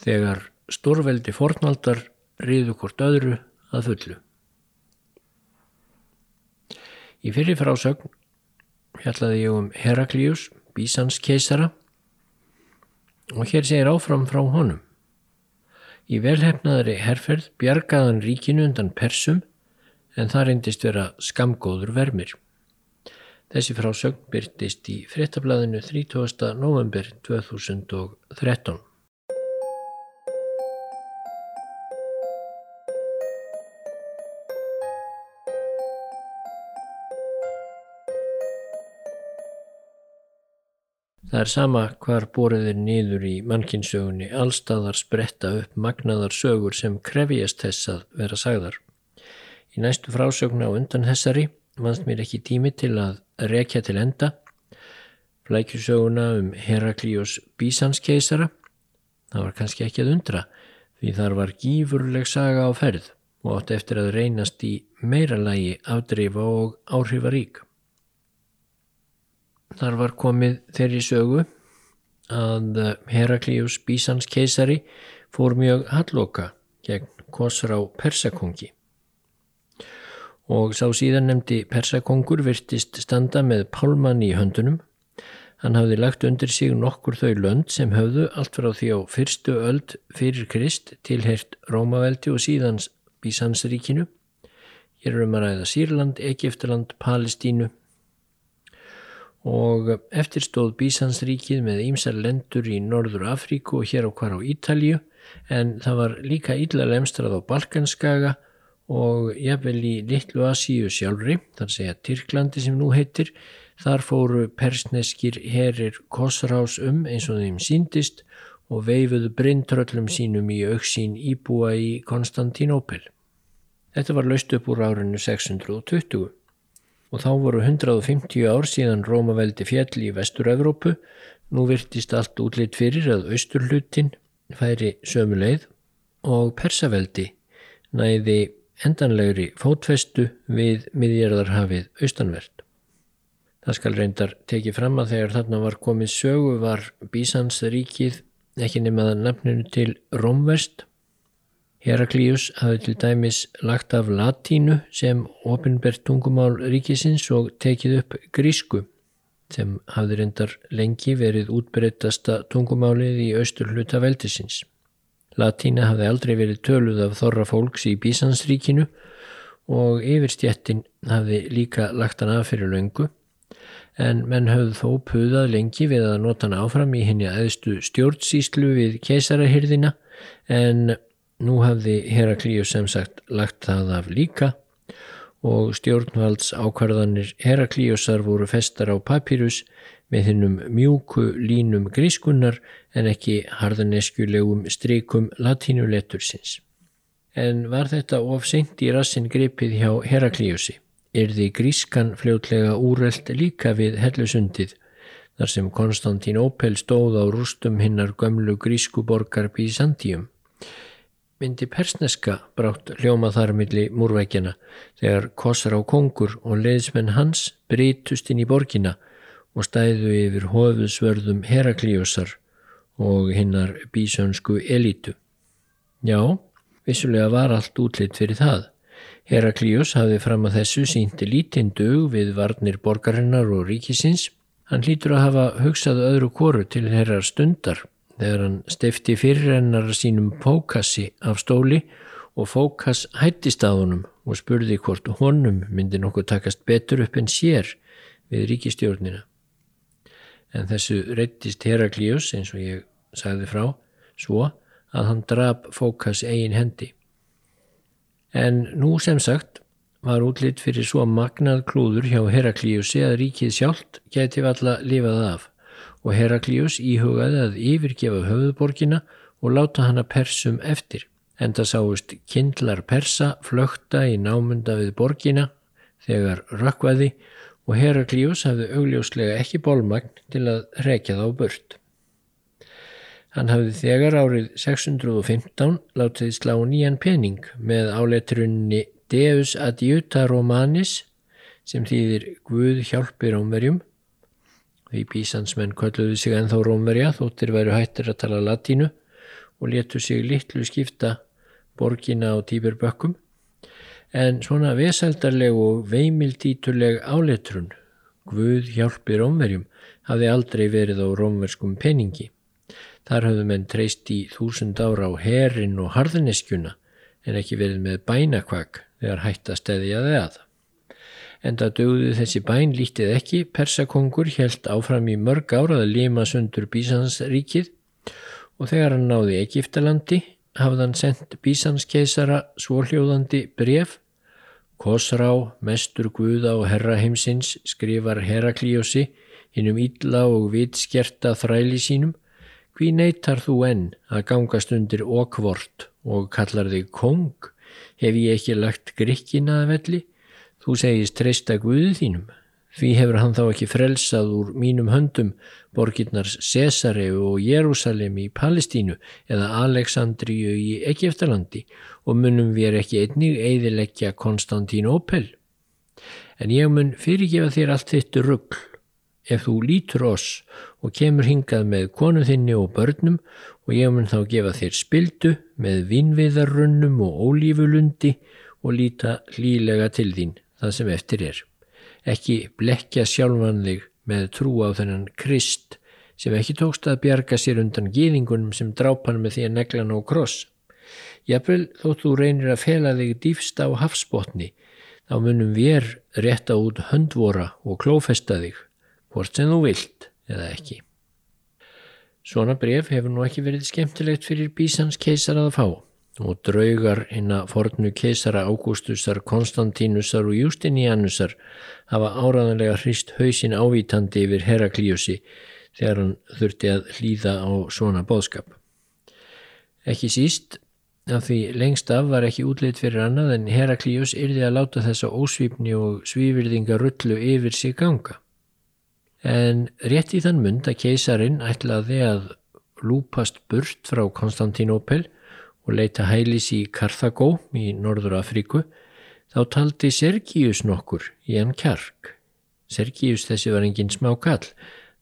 þegar stórveldi fornaldar riðu hvort öðru að fullu. Í fyrir frásögn fjallaði ég um Heraklius, Bísans keisara og hér segir áfram frá honum. Í velhefnaðri herferð bjargaðan ríkinu undan persum en það reyndist vera skamgóður vermir. Þessi frásögn byrtist í frettablaðinu 30. november 2013. Það er sama hvar bóriðir nýður í mannkinsögunni allstaðar spretta upp magnaðar sögur sem krefjast þess að vera sagðar. Í næstu frásögna á undan þessari vannst mér ekki tími til að rekja til enda flækjusöguna um Heraklios Bísanskeisara. Það var kannski ekki að undra því þar var gífurleg saga á ferð og átt eftir að reynast í meira lægi afdreifa og áhrifarík. Þar var komið þeirri sögu að Heraklius Bísans keisari fór mjög halloka gegn Kosrá Persakongi og sá síðan nefndi Persakongur virtist standa með pálmann í höndunum. Hann hafði lagt undir sig nokkur þau lönd sem höfðu allt frá því á fyrstu öld fyrir Krist tilhert Rómaveldi og síðans Bísansríkinu. Hér erum að ræða Sýrland, Egiptaland, Palestínu og eftir stóð Bísansríkið með ýmsar lendur í Norður Afríku og hér á hvar á Ítalju en það var líka illa lemstrað á Balkanskaga og jafnvel í Littlu Asíu sjálfri, þar segja Tyrklandi sem nú heitir, þar fóru persneskir herir Kosrás um eins og þeim síndist og veifuðu brindtröllum sínum í auksín íbúa í Konstantínópil. Þetta var laust upp úr árinu 620 og þá voru 150 ár síðan Rómaveldi fjall í Vestur-Evrópu. Nú virtist allt útlitt fyrir að austurlutin færi sömu leið og Persaveldi næði endanlegri fótfestu við miðjarðarhafið austanvert. Það skal reyndar tekið fram að þegar þarna var komið sögu var Bísans ríkið ekki nefnaða nafninu til Rómverst Heraklíus hafði til dæmis lagt af latínu sem ofinbert tungumál ríkisins og tekið upp grísku sem hafði reyndar lengi verið útbreytasta tungumálið í austur hluta veldisins. Latína hafði aldrei verið töluð af þorra fólks í Bísansríkinu og yfirstjettin hafði líka lagt hann af fyrir löngu en menn hafði þó puðað lengi við að nota hann áfram í henni aðstu stjórnsýslu við keisarahyrðina en Nú hafði Heraklíus sem sagt lagt það af líka og stjórnvalds ákvarðanir Heraklíusar voru festar á papírus með hinnum mjúku línum grískunnar en ekki harðaneskjulegum strykum latínulettursins. En var þetta ofsengt í rassin gripið hjá Heraklíusi? Er því grískan fljótlega úrreld líka við hellusundið þar sem Konstantín Opel stóð á rústum hinnar gömlu grískuborgar Byzantium? Myndi persneska brátt hljóma þar milli múrvækjana þegar Kossar á kongur og leiðsmenn hans breytust inn í borgina og stæðu yfir hofuðsvörðum Heraklíosar og hinnar bísönsku elitu. Já, vissulega var allt útlitt fyrir það. Heraklíos hafði fram að þessu sínti lítinn dög við varnir borgarinnar og ríkisins. Hann hlýtur að hafa hugsað öðru koru til herrar stundar þegar hann stifti fyrirrennar sínum Fókassi af stóli og Fókass hættist að honum og spurði hvort honum myndi nokkuð takast betur upp en sér við ríkistjórnina. En þessu reyttist Heraklíus, eins og ég sagði frá, svo að hann drap Fókass eigin hendi. En nú sem sagt var útlitt fyrir svo magnað klúður hjá Heraklíusi að ríkið sjálft geti valla lifað af og Heraklíus íhugaði að yfirgefa höfuðborgina og láta hana persum eftir. Enda sáist kindlar persa flökta í námunda við borgina þegar rökkvaði og Heraklíus hafði augljóslega ekki bólmagn til að rekja þá burt. Hann hafði þegar árið 615 látið slá nýjan pening með áletrunni Deus adiuta Romanis sem þýðir Guð hjálpir ámverjum Því bísansmenn kölluðu sig enþá rómverja þóttir væru hættir að tala latínu og letu sig litlu skipta borgina á Tíberbökkum en svona veseldarleg og veimildíturleg áletrun Guð hjálpi rómverjum hafði aldrei verið á rómverskum peningi. Þar hafðu menn treyst í þúsund ára á herin og harðineskjuna en ekki verið með bænakvak þegar hætt að stæðja það. En það dögðu þessi bæn lítið ekki, persakongur helt áfram í mörg árað að lima sundur Bísansríkið og þegar hann náði Egiptalandi hafði hann sendt Bísanskeisara svóljóðandi bref Kosrá, mestur Guða og herra heimsins skrifar Heraklíosi hinnum illa og vitskerta þræli sínum hví neytar þú enn að gangast undir okkvort og kallar þig kong hef ég ekki lagt grikkin að velli þú segist treysta Guðu þínum Því hefur hann þá ekki frelsað úr mínum höndum borginnars Cesare og Jérúsalem í Palestínu eða Aleksandríu í Egeftalandi og munum við ekki einnig eidilegja Konstantín Opel. En ég mun fyrirgefa þér allt þitt ruggl ef þú lítur oss og kemur hingað með konu þinni og börnum og ég mun þá gefa þér spildu með vinviðarrunnum og ólífulundi og líta hlýlega til þín það sem eftir er ekki blekja sjálfan þig með trú á þennan krist sem ekki tókst að bjarga sér undan gýðingunum sem drápan með því að negla ná kross. Jafnvel þótt þú reynir að fela þig dýfst á hafsbótni, þá munum við rétta út höndvora og klófesta þig, hvort sem þú vilt eða ekki. Svona bref hefur nú ekki verið skemmtilegt fyrir bísans keisar að fá og draugar hinn að fornu keisara Ágústusar, Konstantínusar og Justinianusar hafa áraðanlega hrist hausin ávítandi yfir Heraklíusi þegar hann þurfti að hlýða á svona bóðskap. Ekki síst af því lengst af var ekki útleitt fyrir annað en Heraklíus yrði að láta þessa ósvífni og svífyrðinga rullu yfir sig ganga. En rétt í þann mund að keisarin ætlaði að lúpast burt frá Konstantínópel og leita hælis í Karthagó í Norður Afríku, þá taldi Sergius nokkur í hann kjark. Sergius þessi var engin smá kall,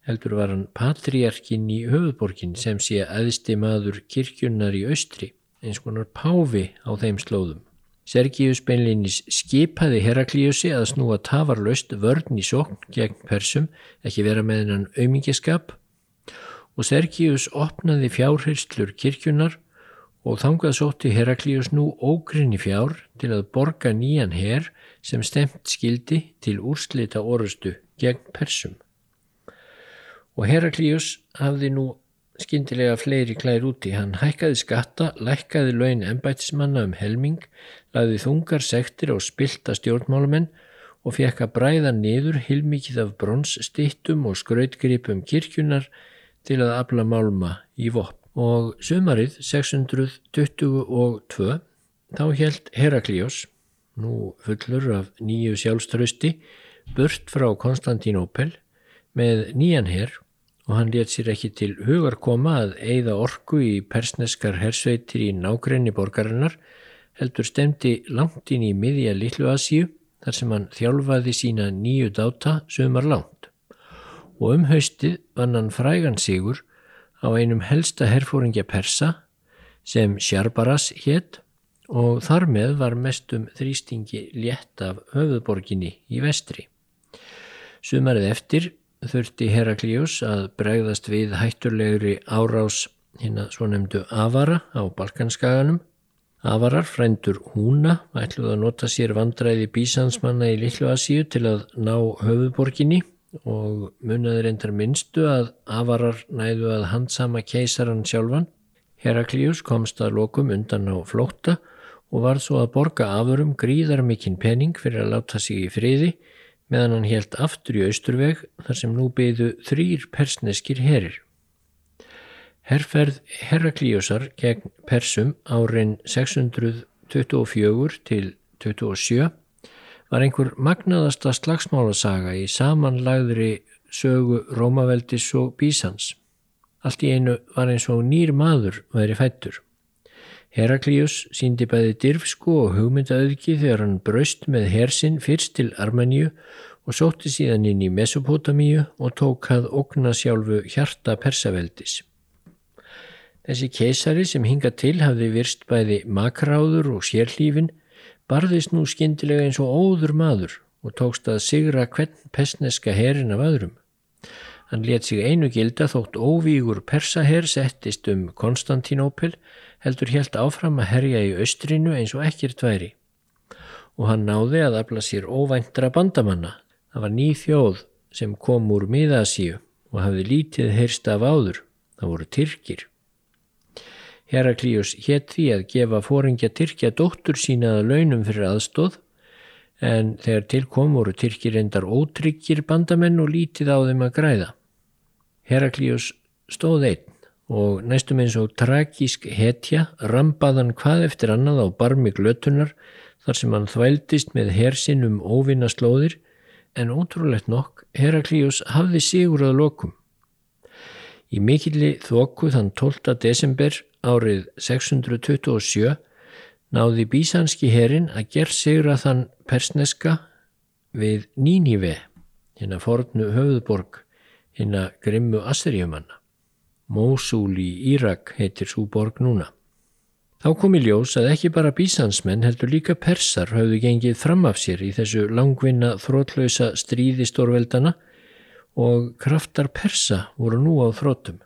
heldur var hann patriarkin í höfuborgin sem sé aðsti maður kirkjunnar í austri, eins konar páfi á þeim slóðum. Sergius beinleinis skipaði Heraklíusi að snúa tafarlaust vörn í sókn gegn persum, ekki vera með hennan aumingiskap og Sergius opnaði fjárhyrslur kirkjunnar og þangað sótti Heraklíus nú ógrinni fjár til að borga nýjan herr sem stemt skildi til úrslita orustu gegn persum. Og Heraklíus hafði nú skindilega fleiri klær úti. Hann hækkaði skatta, lækkaði laun ennbætismanna um helming, laði þungar sektir á spilta stjórnmálumenn og fekk að bræða niður hilmikið af bronsstittum og skrautgripum kirkjunar til að afla málma í vopp og sömarið 622 þá helt Herakliós, nú fullur af nýju sjálfströsti, burt frá Konstantínópel með nýjan herr og hann let sér ekki til hugar koma að eigða orku í persneskar hersveitir í nákrenni borgarinnar, heldur stemdi langt inn í miðja Lillu Asíu þar sem hann þjálfaði sína nýju dáta sömar langt. Og um haustið vann hann frægan sigur á einum helsta herfóringja Persa sem Sjarbaras hétt og þar með var mestum þrýstingi létt af höfuðborginni í vestri. Sumarið eftir þurfti Heraklíus að bregðast við hætturlegri árás hinn að svo nefndu Avara á Balkanskaganum. Avarar, frændur húna, ætluð að nota sér vandræði bísansmanna í Lillu Asíu til að ná höfuðborginni og munaður endar minnstu að avarar næðu að handsama keisaran sjálfan. Heraklius komst að lokum undan á flótta og var svo að borga afurum gríðar mikinn pening fyrir að láta sig í friði meðan hann helt aftur í austurveg þar sem nú byðu þrýr persneskir herir. Herrferð Herakliusar gegn persum árin 624 til 27 var einhver magnaðasta slagsmálasaga í samanlagðri sögu Rómaveldis og Bísans. Allt í einu var eins og nýr maður væri fættur. Heraklíus síndi bæði dirfsku og hugmyndaauðki þegar hann braust með hersinn fyrst til Armeníu og sótti síðan inn í Mesopotamíu og tók að okna sjálfu hjarta persaveldis. Þessi keisari sem hinga til hafði virst bæði makráður og sérlífin barðist nú skindilega eins og óður maður og tókst að sigra hvern pesneska herin af öðrum. Hann let sig einu gilda þótt óvígur persaher settist um Konstantinópil heldur helt áfram að herja í austrinu eins og ekkert væri. Og hann náði að afla sér óvæntra bandamanna. Það var ný þjóð sem kom úr miðasíu og hafði lítið heyrst af áður. Það voru Tyrkir. Heraklíus hétt því að gefa fóringja Tyrkja dóttur sína að launum fyrir aðstóð en þegar tilkom voru Tyrkir endar ótryggir bandamenn og lítið á þeim að græða. Heraklíus stóð einn og næstum eins og tragísk hetja rampaðan hvað eftir annað á barmi glötunar þar sem hann þvældist með hersinn um óvinna slóðir en ótrúlegt nokk Heraklíus hafði sigur að lokum. Í mikilli þokku þann 12. desember árið 627 náði bísanski herin að ger sigra þann persneska við Nínive, hérna fornu höfðborg, hérna grimmu Assyriumanna. Mósúl í Írak heitir svo borg núna. Þá kom í ljós að ekki bara bísansmenn heldur líka persar hafðu gengið fram af sér í þessu langvinna þrótlausa stríði stórveldana og kraftar persa voru nú á þróttum.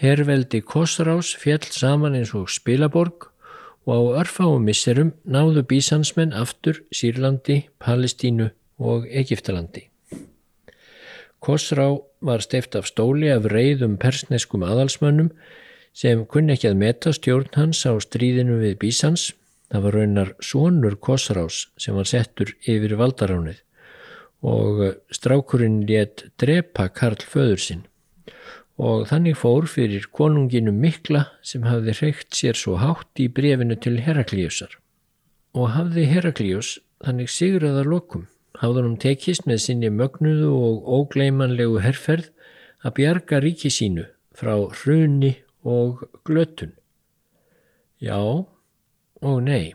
Herveldi Kosrás fjall saman eins og spilaborg og á örfáum misserum náðu bísansmenn aftur Sýrlandi, Palestínu og Egiptalandi. Kosrá var steift af stóli af reyðum persneskum aðalsmönnum sem kunni ekki að meta stjórn hans á stríðinu við bísans. Það var raunar sonur Kosrás sem var settur yfir valdaránið og strákurinn létt drepa Karl föður sinn og þannig fór fyrir konunginu mikla sem hafði hreikt sér svo hátt í brefinu til Heraklíusar. Og hafði Heraklíus þannig sigraðar lokum, hann tekist með sinni mögnuðu og ógleimanlegu herrferð að bjarga ríki sínu frá hruni og glötun. Já og nei.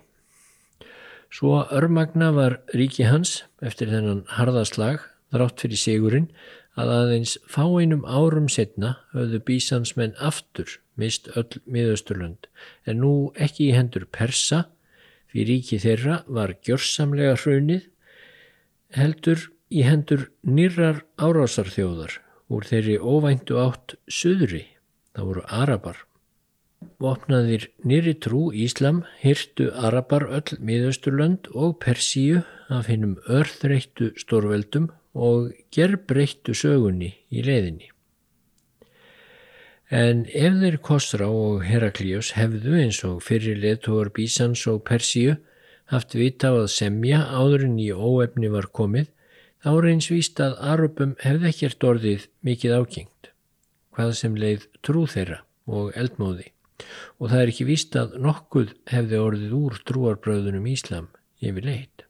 Svo örmagna var ríki hans eftir þennan harðaslag þrátt fyrir sigurinn að aðeins fáeinum árum setna höfðu bísansmenn aftur mist öll miðausturlönd en nú ekki í hendur persa fyrir ríki þeirra var gjörsamlega hrunið heldur í hendur nýrar árásarþjóðar úr þeirri óvæntu átt söðri, það voru arabar. Vopnaðir nýri trú Íslam hyrtu arabar öll miðausturlönd og Persíu af hennum örþreyttu stórveldum og gerbreyttu sögunni í leiðinni. En ef þeir Kosra og Heraklíus hefðu eins og fyrir leðtóar Bísans og Persíu haft vita á að semja áður en í óefni var komið, þá eins víst að Arupum hefði ekkert orðið mikið ágengt, hvað sem leið trú þeirra og eldmóði. Og það er ekki víst að nokkuð hefði orðið úr trúarbröðunum Íslam yfir leitt.